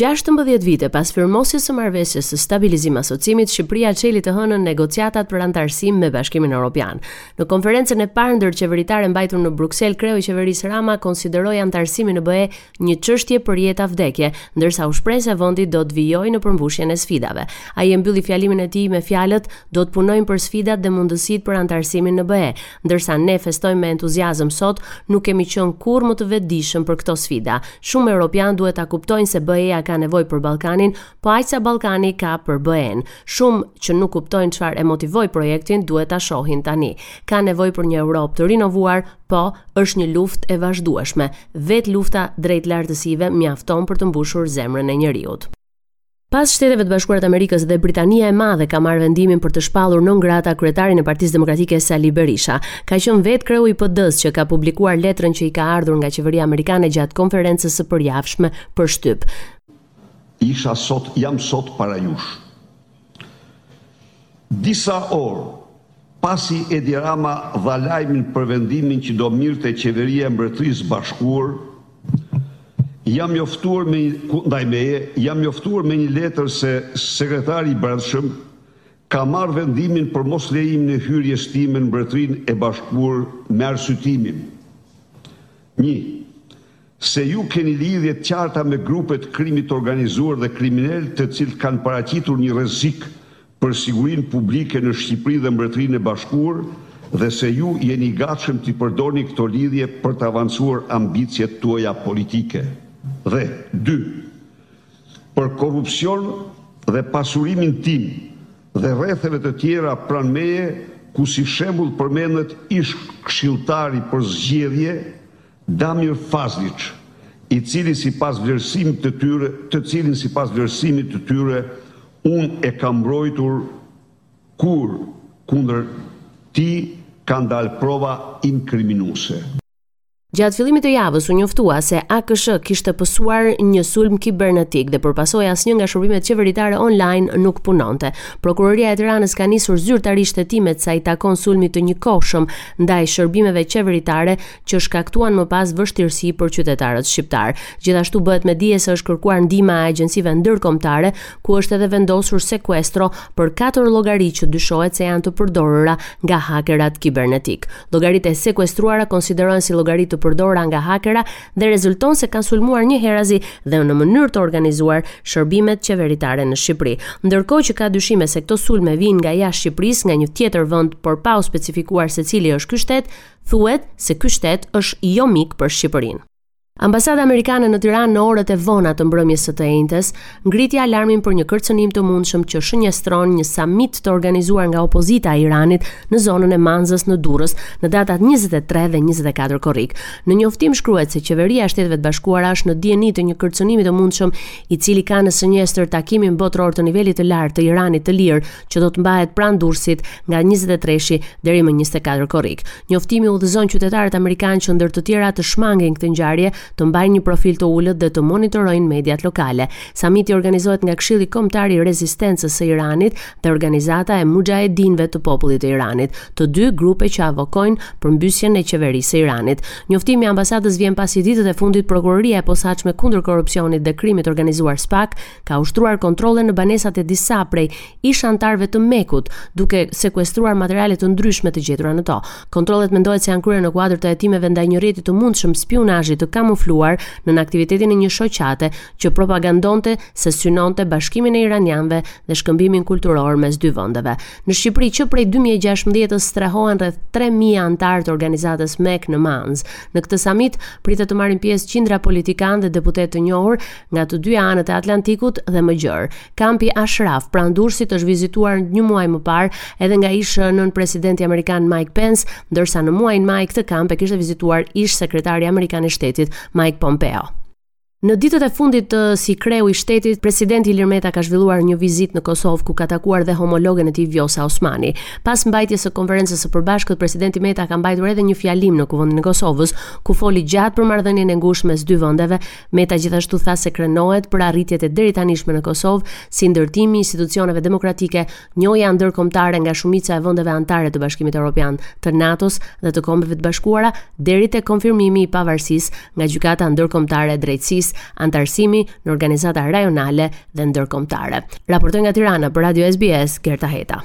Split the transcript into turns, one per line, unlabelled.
Gjashtëmbëdhjetë vite pas firmosjes së marrëveshjes së Stabilizim-Asociimit, Shqipëria çeli të hënën negociatat për anëtarësim me Bashkimin Evropian. Në konferencën e parë ndërqeveritare mbajtur në Bruksel, kreu i qeverisë Rama konsideroi anëtarësimin në BE një çështje për jetë a vdekje, ndërsa u shpreh se vendi do të vijojë në përmbushjen e sfidave. Ai e mbylli fjalimin e tij me fjalët, Do të punojmë për sfidat dhe mundësitë për anëtarësimin në BE, ndërsa ne festojmë me entuziazëm sot, nuk kemi qenë kurrë më të vetëdijshëm për këto sfida. Shumë europianë duhet ta kuptojnë se BE-ja ka nevojë për Ballkanin, po aq sa Ballkani ka për BE-në. Shumë që nuk kuptojnë çfarë e motivoi projektin duhet ta shohin tani. Ka nevojë për një Europë të rinovuar, po, është një luftë e vazhdueshme, vetë lufta drejt lartësive mjafton për të mbushur zemrën e njeriut. Pas Shteteve të Bashkuara të Amerikës dhe Britania e Madhe ka marrë vendimin për të shpallur non grata kryetarin e Partisë Demokratike Sali Berisha. Ka qenë vetë kreu i PD-së që ka publikuar letrën që i ka ardhur nga qeveria amerikane gjatë konferencës së përjavshme për shtyp.
Isha sot jam sot para jush. Disa orë pasi Edi Rama dha lajmin për vendimin që do mirte Qeveria e Mbretërisë së Bashkuar, jam njoftuar me ndaj meje, jam njoftuar me një letër se Sekretari i Brendshëm ka marrë vendimin për mos lejimin e hyrjes time në Mbretërinë e Bashkuar me arsyetimin, një, se ju keni lidhje të qarta me grupe të krimit të organizuar dhe kriminelë të cilët kanë paraqitur një rrezik për sigurinë publike në Shqipëri dhe Mbretërinë e Bashkuar dhe se ju jeni i gatshëm t'i përdorni këto lidhje për të avancuar ambiciet tuaja politike dhe dy për korrupsion dhe pasurimin tim dhe rretheve të tjera pranë meje ku si shembull përmendet ish-këshilltari për zgjedhje Damir Fazliç, i cili sipas vlerësimit të tyre, të cilin sipas vlerësimit të tyre unë e kam mbrojtur kur kundër tij kanë dalë prova inkriminuese.
Gjatë fillimit të javës u njoftua se AKSH kishte pësuar një sulm kibernetik dhe për pasojë asnjë nga shërbimet qeveritare online nuk punonte. Prokuroria e Tiranës ka nisur zyrtarisht hetimet sa i takon sulmit të njëkohshëm ndaj shërbimeve qeveritare që shkaktuan më pas vështirësi për qytetarët shqiptarë. Gjithashtu bëhet me dije se është kërkuar ndihma e agjencive ndërkombëtare, ku është edhe vendosur sekuestro për katër llogari që dyshohet se janë të përdorura nga hakerat kibernetikë. Llogaritë e sekuestruara konsiderohen si llogari të përdorura nga hakera dhe rezulton se kanë sulmuar njëherazi dhe në mënyrë të organizuar shërbimet qeveritare në Shqipëri. Ndërkohë që ka dyshime se këto sulme vijnë nga jashtë Shqipërisë, nga një tjetër vend, por pa u specifikuar se cili është ky shtet, Thuhet se ky shtet është jo mik për Shqipërinë. Ambasada amerikane në Tiranë në orët e vona të mbrëmjes së të enjtes ngriti alarmin për një kërcënim të mundshëm që shënjestron një samit të organizuar nga opozita e Iranit në zonën e Manzës në Durrës në datat 23 dhe 24 korrik. Në njoftim shkruhet se qeveria e Shteteve të Bashkuara është në dijeni të një kërcënimi të mundshëm i cili ka në shënjestër takimin botëror të nivelit të lartë të Iranit të lirë që do të mbahet pranë Durrësit nga njëzet e treshi deri më njëzet e katër korrik. Njoftimi udhëzon qytetarët amerikanë që ndër të tjera të shmangin këtë ngjarje, të mbajnë një profil të ulët dhe të monitorojnë mediat lokale. Samiti organizohet nga Këshilli Kombëtar i Rezistencës së Iranit dhe Organizata e Muxhahedinëve të Popullit të Iranit, të dy grupe që avokojnë përmbysjen e qeverisë së Iranit. Njoftimi i ambasadës vjen pasi ditët e fundit Prokuroria e Posaçme kundër Korrupsionit dhe Krimit të Organizuar SPAK ka ushtruar kontrolle në banesat e disa prej ish-anëtarëve të MEK-ut, duke sekuestruar materiale të ndryshme të gjetura në to. Kontrollet mendohet se janë kryer në kuadër të hetimeve ndaj një rrjeti të mundshëm spiunazhi të kamufluar nën aktivitetin e një shoqate që propagandonte se synonte bashkimin e iranianëve dhe shkëmbimin kulturor mes dy vendeve. Në Shqipëri që prej 2016-ës strehohen rreth 3000 anëtarë të organizatës MEK në Manz. Në këtë samit pritet të marrin pjesë qindra politikanë dhe deputetë të njohur, nga të dyja anët e Atlantikut dhe më gjerë. Kampi Ashraf pranë Durrësit është vizituar një muaj më parë edhe nga ish nënpresidenti amerikan Mike Pence, ndërsa në muajin maj këtë kamp e kishte vizituar ish sekretari amerikan i shtetit Mike Pompeo. Në ditët e fundit si kreu i shtetit, presidenti Ilir Meta ka zhvilluar një vizitë në Kosovë ku ka takuar dhe homologen e tij Vjosa Osmani. Pas mbajtjes së konferencës së përbashkët, presidenti Meta ka mbajtur edhe një fjalim në Kuvendin e Kosovës, ku foli gjatë për marrëdhënien e ngushtë mes dy vendeve Meta gjithashtu tha se krenohet për arritjet e deritanishme në Kosovë, si ndërtimi i institucioneve demokratike, njohja ndërkombëtare nga shumica e vendeve anëtare të Bashkimit Evropian, të NATO-s dhe të Kombeve të Bashkuara, deri te konfirmimi i pavarësisë nga Gjykata Ndërkombëtare e Drejtësisë, anëtarësimi në organizata rajonale dhe ndërkombëtare. Raportoi nga Tirana për Radio SBS Gerta Heta.